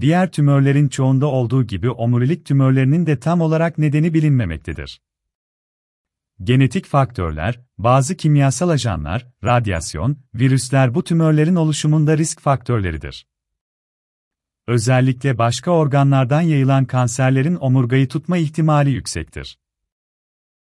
Diğer tümörlerin çoğunda olduğu gibi omurilik tümörlerinin de tam olarak nedeni bilinmemektedir. Genetik faktörler, bazı kimyasal ajanlar, radyasyon, virüsler bu tümörlerin oluşumunda risk faktörleridir. Özellikle başka organlardan yayılan kanserlerin omurgayı tutma ihtimali yüksektir.